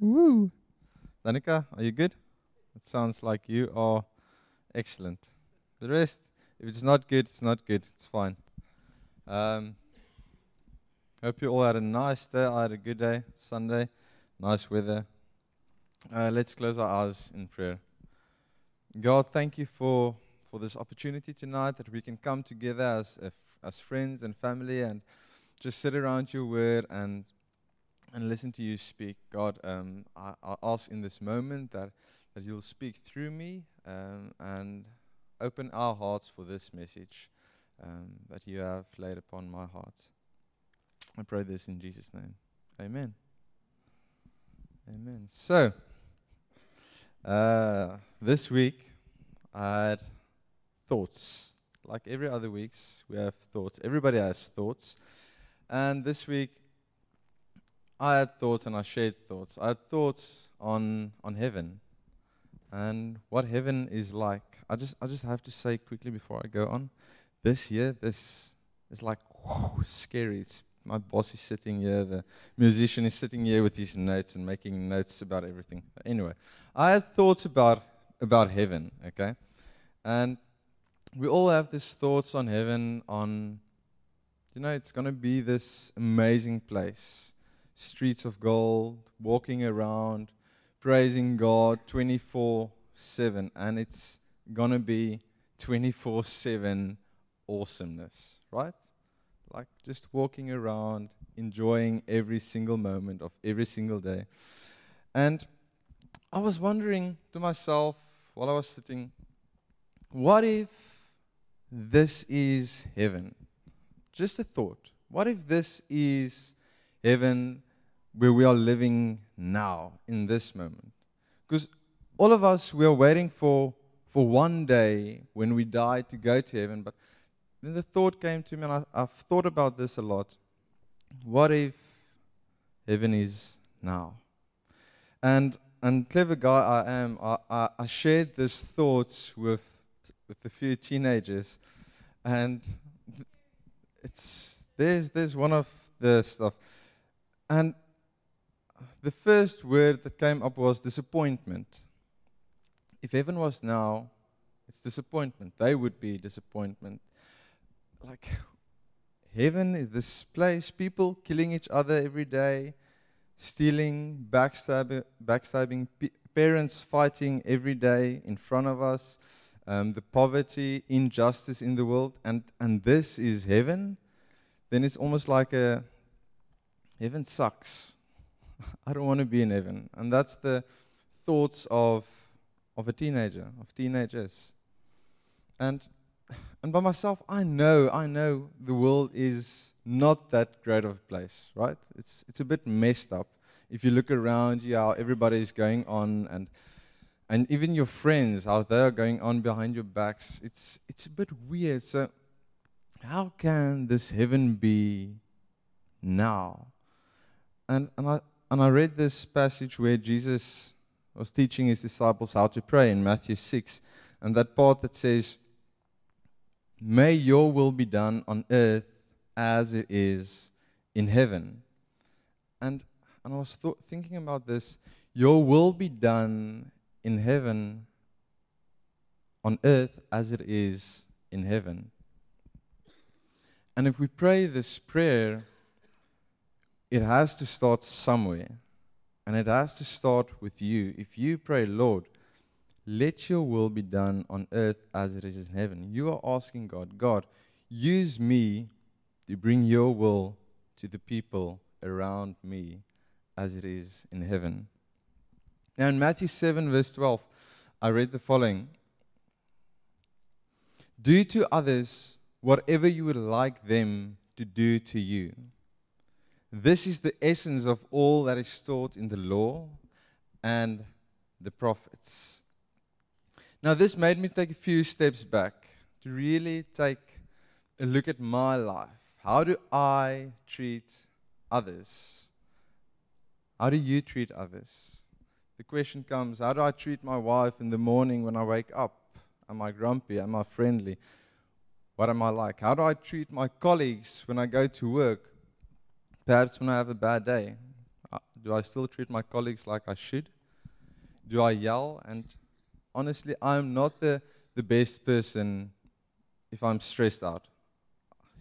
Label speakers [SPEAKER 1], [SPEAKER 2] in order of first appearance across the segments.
[SPEAKER 1] Woo. Danica, are you good? It sounds like you are excellent. The rest, if it's not good, it's not good. It's fine. Um, hope you all had a nice day. I had a good day, Sunday, nice weather. Uh, let's close our eyes in prayer. God, thank you for, for this opportunity tonight that we can come together as, as friends and family and just sit around your word and and listen to you speak. God, um, I, I, ask in this moment that, that you'll speak through me um, and open our hearts for this message um, that you have laid upon my heart. I pray this in Jesus' name. Amen. Amen. So, uh, this week I had thoughts. Like every other weeks, we have thoughts. Everybody has thoughts. And this week, I had thoughts and I shared thoughts. I had thoughts on, on heaven and what heaven is like. I just, I just have to say quickly before I go on this year, this is like scary. It's, my boss is sitting here, the musician is sitting here with his notes and making notes about everything. Anyway, I had thoughts about, about heaven, okay? And we all have these thoughts on heaven, on, you know, it's going to be this amazing place streets of gold, walking around, praising God 24 7. And it's going to be 24 7 awesomeness, right? Like just walking around, enjoying every single moment of every single day. And I was wondering to myself while I was sitting, what if this is heaven? Just a thought. What if this is heaven where we are living now in this moment. Because all of us, we are waiting for, for one day when we die to go to heaven. But then the thought came to me, and I, I've thought about this a lot. What if heaven is now? And and clever guy I am, I, I, I shared these thoughts with with a few teenagers, and it's there's there's one of the stuff, and the first word that came up was disappointment. If heaven was now, it's disappointment. They would be disappointment. Like, heaven is this place, people killing each other every day, stealing, backstabbing, backstabbing parents fighting every day in front of us, um, the poverty, injustice in the world, and, and this is heaven, then it's almost like a heaven sucks. I don't want to be in heaven. And that's the thoughts of, of a teenager, of teenagers. And, and by myself, I know, I know the world is not that great of a place, right? It's, it's a bit messed up. If you look around you, how everybody is going on, and, and even your friends, how they're going on behind your backs, it's, it's a bit weird. So, how can this heaven be now? And, and I, and I read this passage where Jesus was teaching his disciples how to pray in Matthew 6, and that part that says, May your will be done on earth as it is in heaven. And, and I was th- thinking about this. Your will be done in heaven, on earth as it is in heaven. And if we pray this prayer, it has to start somewhere. And it has to start with you. If you pray, Lord, let your will be done on earth as it is in heaven. You are asking God, God, use me to bring your will to the people around me as it is in heaven. Now, in Matthew 7, verse 12, I read the following Do to others whatever you would like them to do to you. This is the essence of all that is taught in the law and the prophets. Now, this made me take a few steps back to really take a look at my life. How do I treat others? How do you treat others? The question comes how do I treat my wife in the morning when I wake up? Am I grumpy? Am I friendly? What am I like? How do I treat my colleagues when I go to work? Perhaps when I have a bad day, Uh, do I still treat my colleagues like I should? Do I yell? And honestly, I'm not the, the best person if I'm stressed out.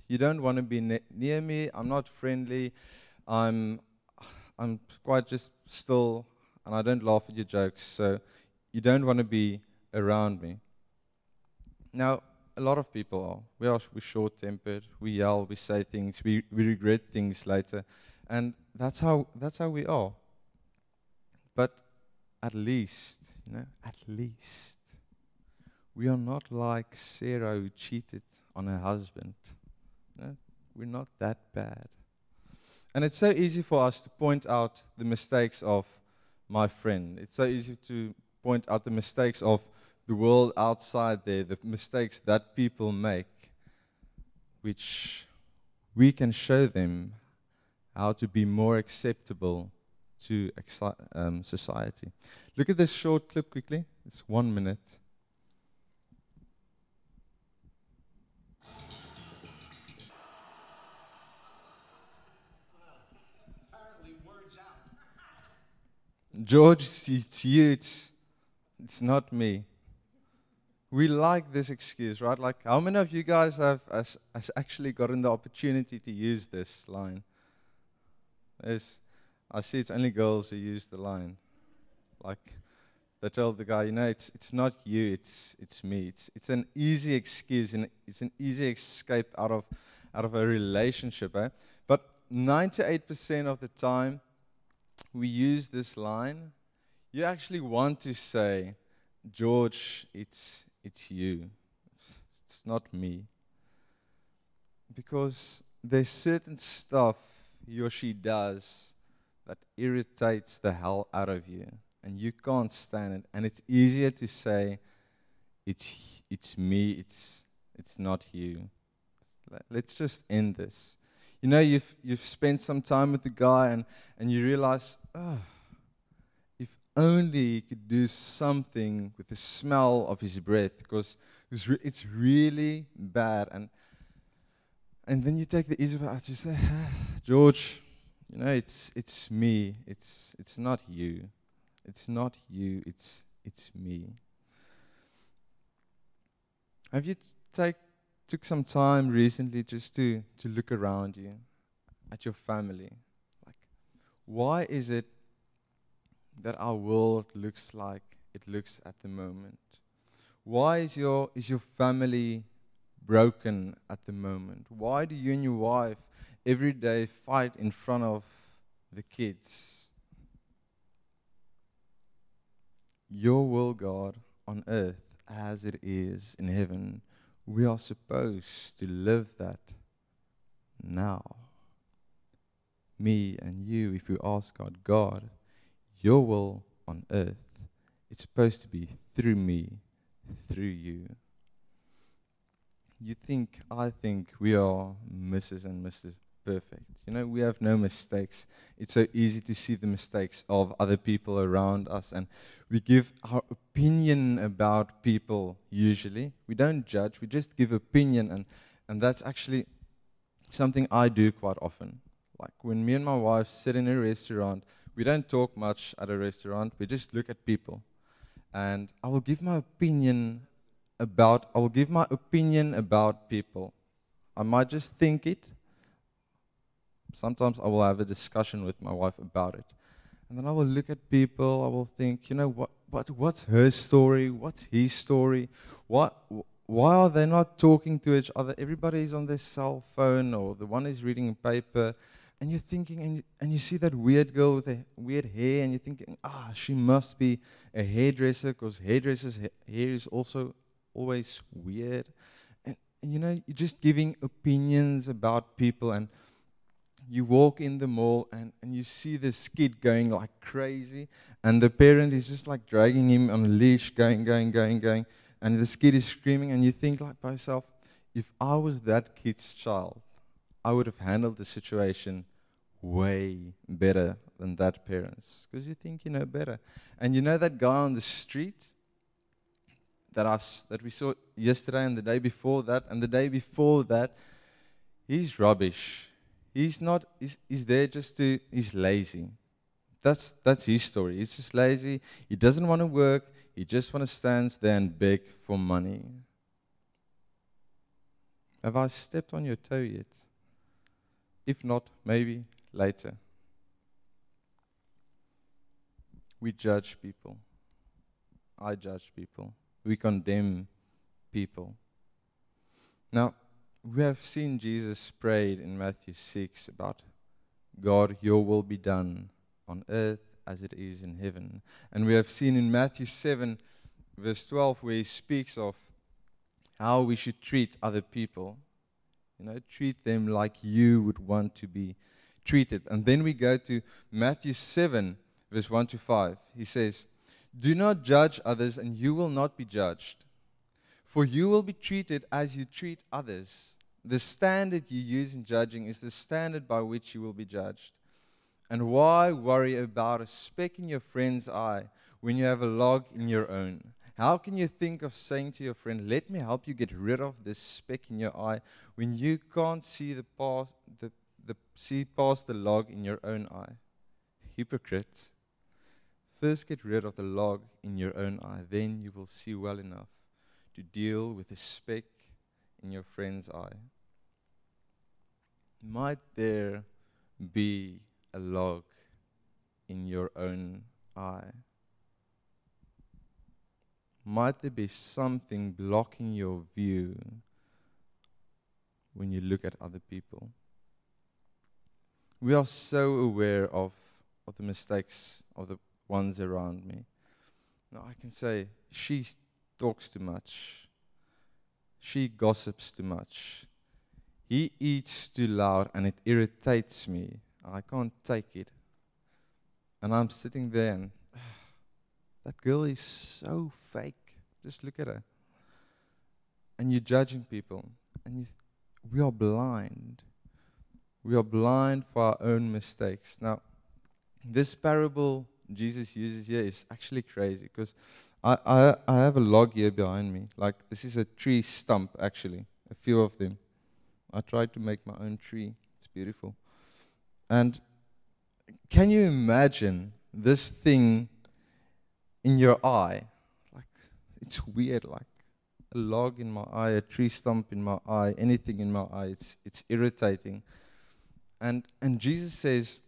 [SPEAKER 1] You don't want to be ne- near me. I'm not friendly. I'm, I'm quite just still, and I don't laugh at your jokes. So you don't want to be around me. Now, a lot of people are. We are we short tempered. We yell. We say things. We we regret things later, and that's how that's how we are. But at least, you know, at least we are not like Sarah who cheated on her husband. You know, we're not that bad. And it's so easy for us to point out the mistakes of my friend. It's so easy to point out the mistakes of the world outside there, the mistakes that people make, which we can show them how to be more acceptable to um, society. Look at this short clip quickly. It's one minute. George, it's you. It's, it's not me we like this excuse, right? Like, how many of you guys have has, has actually gotten the opportunity to use this line? There's, I see it's only girls who use the line. Like, they tell the guy, you know, it's it's not you, it's it's me. It's it's an easy excuse and it's an easy escape out of out of a relationship, eh? But 98% of the time, we use this line. You actually want to say, George, it's it's you. It's not me. Because there's certain stuff he or she does that irritates the hell out of you. And you can't stand it. And it's easier to say, it's, it's me, it's, it's not you. Let's just end this. You know, you've, you've spent some time with the guy and, and you realize, oh, only he could do something with the smell of his breath because it's, re- it's really bad. And, and then you take the easy out. You say, George, you know, it's, it's me. It's, it's not you. It's not you. It's, it's me. Have you t- take, took some time recently just to, to look around you at your family? Like, why is it that our world looks like it looks at the moment? Why is your, is your family broken at the moment? Why do you and your wife every day fight in front of the kids? Your will, God, on earth as it is in heaven, we are supposed to live that now. Me and you, if we ask God, God, your will on earth, it's supposed to be through me, through you. You think, I think we are Mrs. and Mr. Perfect. You know, we have no mistakes. It's so easy to see the mistakes of other people around us, and we give our opinion about people usually. We don't judge, we just give opinion, and, and that's actually something I do quite often. Like when me and my wife sit in a restaurant, we don't talk much at a restaurant. We just look at people. And I will give my opinion about I will give my opinion about people. I might just think it. Sometimes I will have a discussion with my wife about it. And then I will look at people, I will think, you know, what, what what's her story? What's his story? What why are they not talking to each other? Everybody is on their cell phone or the one is reading a paper and you're thinking, and you, and you see that weird girl with a weird hair, and you're thinking, ah, she must be a hairdresser because hairdressers' ha- hair is also always weird. And, and you know, you're just giving opinions about people, and you walk in the mall, and, and you see this kid going like crazy, and the parent is just like dragging him on a leash, going, going, going, going, and this kid is screaming, and you think like by yourself, if I was that kid's child, I would have handled the situation way better than that parents because you think you know better. And you know that guy on the street that us that we saw yesterday and the day before that and the day before that, he's rubbish. He's not. He's, he's there just to. He's lazy. That's, that's his story. He's just lazy. He doesn't want to work. He just want to stand there and beg for money. Have I stepped on your toe yet? If not, maybe later. We judge people. I judge people. We condemn people. Now, we have seen Jesus prayed in Matthew 6 about God, your will be done on earth as it is in heaven. And we have seen in Matthew 7, verse 12, where he speaks of how we should treat other people. You know, treat them like you would want to be treated. And then we go to Matthew 7, verse 1 to 5. He says, Do not judge others, and you will not be judged. For you will be treated as you treat others. The standard you use in judging is the standard by which you will be judged. And why worry about a speck in your friend's eye when you have a log in your own? How can you think of saying to your friend, Let me help you get rid of this speck in your eye, when you can't see, the past, the, the, see past the log in your own eye? Hypocrite. First get rid of the log in your own eye, then you will see well enough to deal with the speck in your friend's eye. Might there be a log in your own eye? Might there be something blocking your view when you look at other people? We are so aware of, of the mistakes of the ones around me. Now, I can say, she talks too much. She gossips too much. He eats too loud and it irritates me. I can't take it. And I'm sitting there and that girl is so fake. Just look at her. And you're judging people. And you, we are blind. We are blind for our own mistakes. Now, this parable Jesus uses here is actually crazy because I, I, I have a log here behind me. Like, this is a tree stump, actually, a few of them. I tried to make my own tree. It's beautiful. And can you imagine this thing in your eye? Like, it's weird, like a log in my eye, a tree stump in my eye, anything in my eye. It's, it's irritating. And, and Jesus says,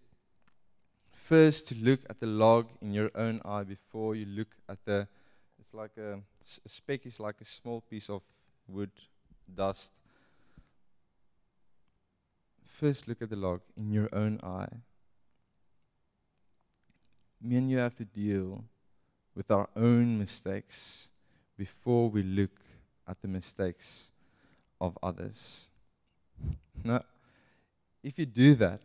[SPEAKER 1] first to look at the log in your own eye before you look at the. It's like a, a speck is like a small piece of wood, dust. First, look at the log in your own eye. Me and you have to deal with our own mistakes before we look at the mistakes of others. Now, if you do that,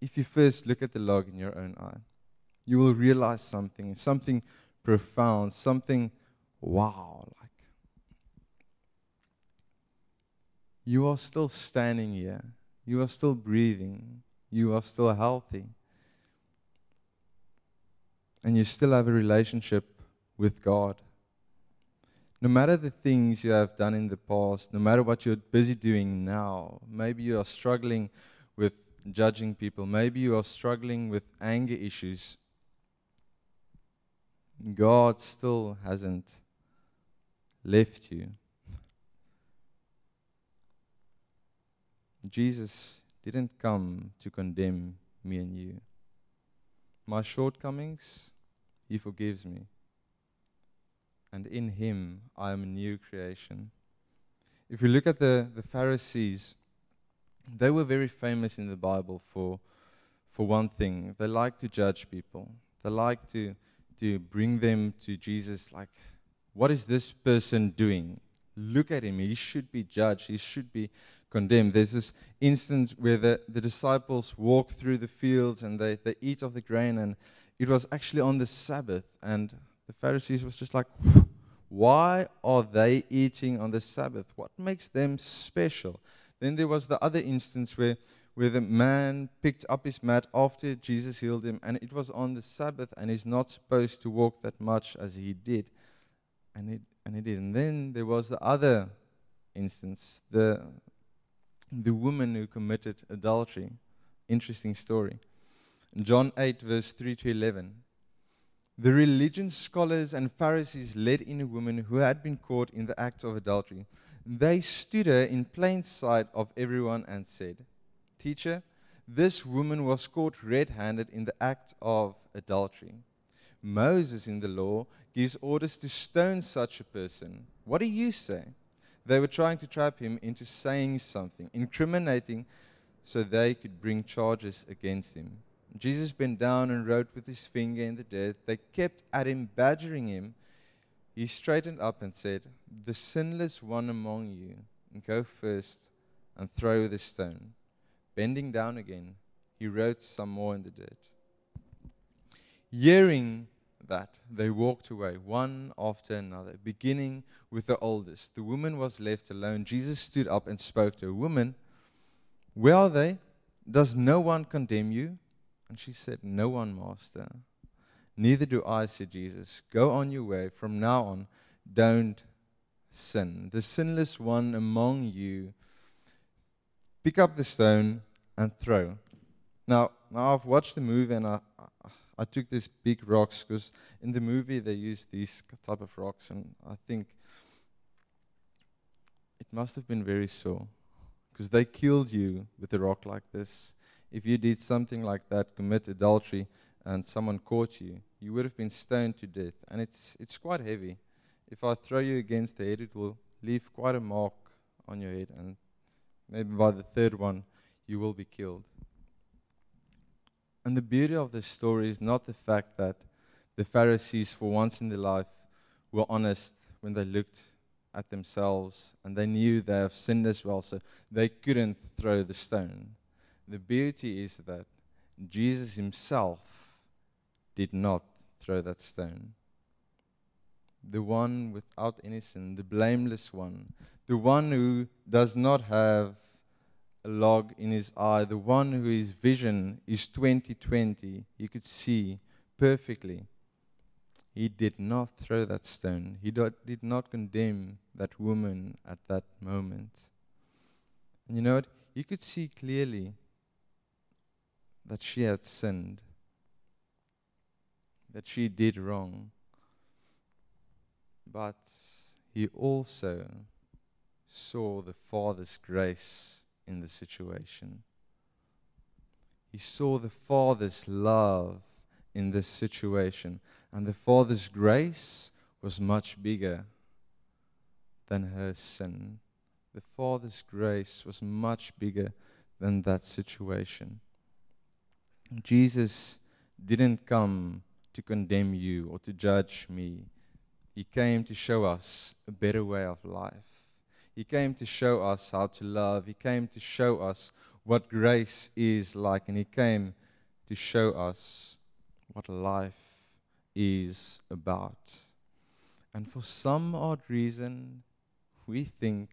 [SPEAKER 1] if you first look at the log in your own eye, you will realize something, something profound, something wow. Like, you are still standing here, you are still breathing, you are still healthy, and you still have a relationship with God. No matter the things you have done in the past, no matter what you're busy doing now, maybe you are struggling with judging people. Maybe you are struggling with anger issues. God still hasn't left you. Jesus didn't come to condemn me and you. My shortcomings, He forgives me. And in Him, I am a new creation. If you look at the, the Pharisees, they were very famous in the Bible for, for one thing. They like to judge people. They like to, to bring them to Jesus like, what is this person doing? Look at him. He should be judged. He should be condemned. There's this instance where the, the disciples walk through the fields and they, they eat of the grain, and it was actually on the Sabbath. And the Pharisees was just like, why are they eating on the Sabbath? What makes them special? Then there was the other instance where, where the man picked up his mat after Jesus healed him, and it was on the Sabbath, and he's not supposed to walk that much as he did. And he, and he did. And then there was the other instance, the, the woman who committed adultery. Interesting story. John 8, verse 3 to 11. The religion scholars and Pharisees led in a woman who had been caught in the act of adultery. They stood her in plain sight of everyone and said, Teacher, this woman was caught red handed in the act of adultery. Moses in the law gives orders to stone such a person. What do you say? They were trying to trap him into saying something, incriminating, so they could bring charges against him. Jesus bent down and wrote with his finger in the dirt. They kept at him, badgering him. He straightened up and said, The sinless one among you, go first and throw the stone. Bending down again, he wrote some more in the dirt. Hearing that, they walked away, one after another, beginning with the oldest. The woman was left alone. Jesus stood up and spoke to her. Woman, where are they? Does no one condemn you? And she said, No one, Master. Neither do I, said Jesus. Go on your way. From now on, don't sin. The sinless one among you, pick up the stone and throw. Now, now I've watched the movie and I, I, I took these big rocks because in the movie they use these type of rocks, and I think it must have been very sore because they killed you with a rock like this if you did something like that, commit adultery, and someone caught you, you would have been stoned to death. And it's, it's quite heavy. If I throw you against the head, it will leave quite a mark on your head. And maybe by the third one, you will be killed. And the beauty of this story is not the fact that the Pharisees, for once in their life, were honest when they looked at themselves and they knew they have sinned as well, so they couldn't throw the stone the beauty is that Jesus himself did not throw that stone. The one without any sin, the blameless one, the one who does not have a log in his eye, the one whose vision is 2020, he could see perfectly. He did not throw that stone. He did not condemn that woman at that moment. And you know what? He could see clearly that she had sinned, that she did wrong. But he also saw the Father's grace in the situation. He saw the Father's love in this situation. And the Father's grace was much bigger than her sin. The Father's grace was much bigger than that situation. Jesus didn't come to condemn you or to judge me. He came to show us a better way of life. He came to show us how to love. He came to show us what grace is like. And He came to show us what life is about. And for some odd reason, we think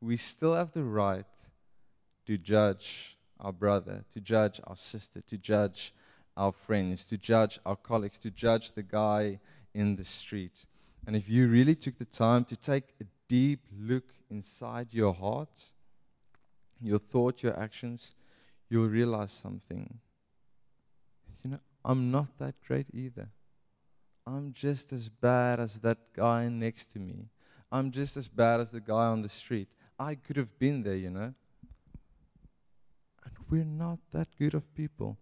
[SPEAKER 1] we still have the right to judge our brother, to judge our sister, to judge our friends, to judge our colleagues, to judge the guy in the street. And if you really took the time to take a deep look inside your heart, your thought, your actions, you'll realize something. You know, I'm not that great either. I'm just as bad as that guy next to me. I'm just as bad as the guy on the street. I could have been there, you know. We're not that good of people.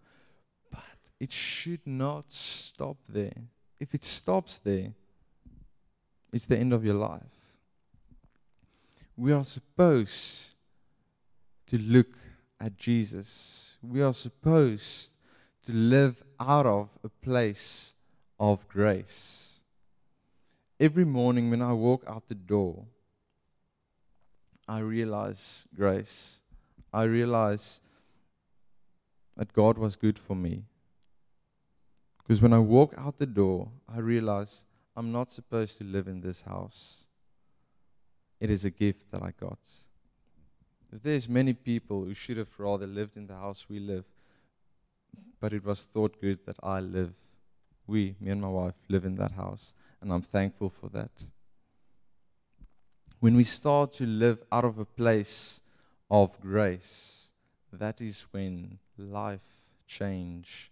[SPEAKER 1] But it should not stop there. If it stops there, it's the end of your life. We are supposed to look at Jesus. We are supposed to live out of a place of grace. Every morning when I walk out the door, I realize grace. I realize that God was good for me. Because when I walk out the door, I realize I'm not supposed to live in this house. It is a gift that I got. Because there's many people who should have rather lived in the house we live, but it was thought good that I live. We, me and my wife, live in that house, and I'm thankful for that. When we start to live out of a place of grace, that is when life change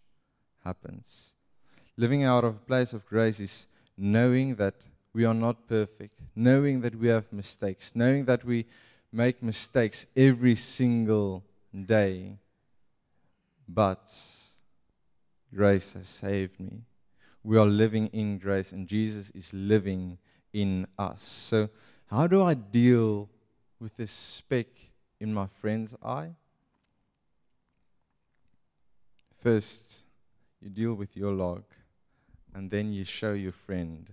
[SPEAKER 1] happens. Living out of a place of grace is knowing that we are not perfect, knowing that we have mistakes, knowing that we make mistakes every single day. But grace has saved me. We are living in grace, and Jesus is living in us. So, how do I deal with this speck in my friend's eye? First, you deal with your log, and then you show your friend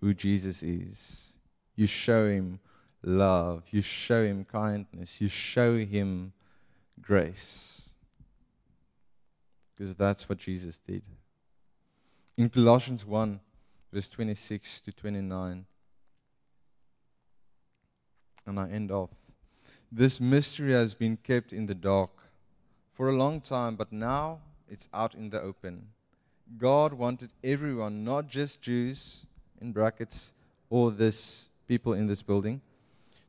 [SPEAKER 1] who Jesus is. You show him love, you show him kindness, you show him grace. Because that's what Jesus did. In Colossians 1, verse 26 to 29, and I end off. This mystery has been kept in the dark for a long time, but now it's out in the open. God wanted everyone, not just Jews, in brackets, or this people in this building,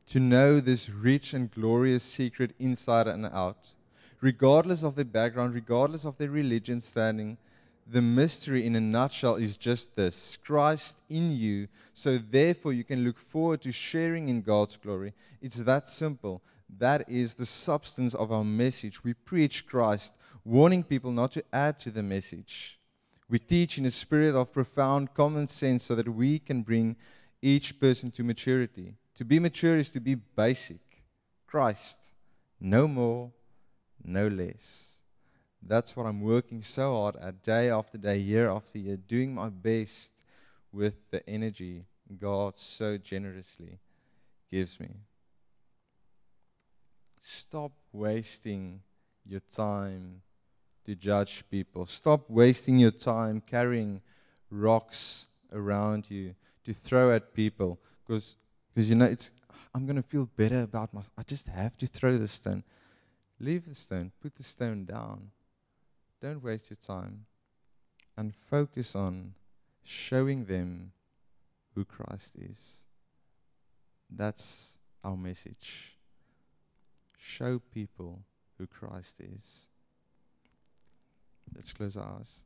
[SPEAKER 1] to know this rich and glorious secret inside and out. Regardless of their background, regardless of their religion standing, the mystery in a nutshell is just this Christ in you, so therefore you can look forward to sharing in God's glory. It's that simple. That is the substance of our message. We preach Christ, warning people not to add to the message. We teach in a spirit of profound common sense so that we can bring each person to maturity. To be mature is to be basic. Christ, no more, no less. That's what I'm working so hard at day after day, year after year, doing my best with the energy God so generously gives me. Stop wasting your time to judge people. Stop wasting your time carrying rocks around you to throw at people because you know it's I'm going to feel better about myself. I just have to throw the stone. Leave the stone, put the stone down. Don't waste your time and focus on showing them who Christ is. That's our message. Show people who Christ is. Let's close our eyes.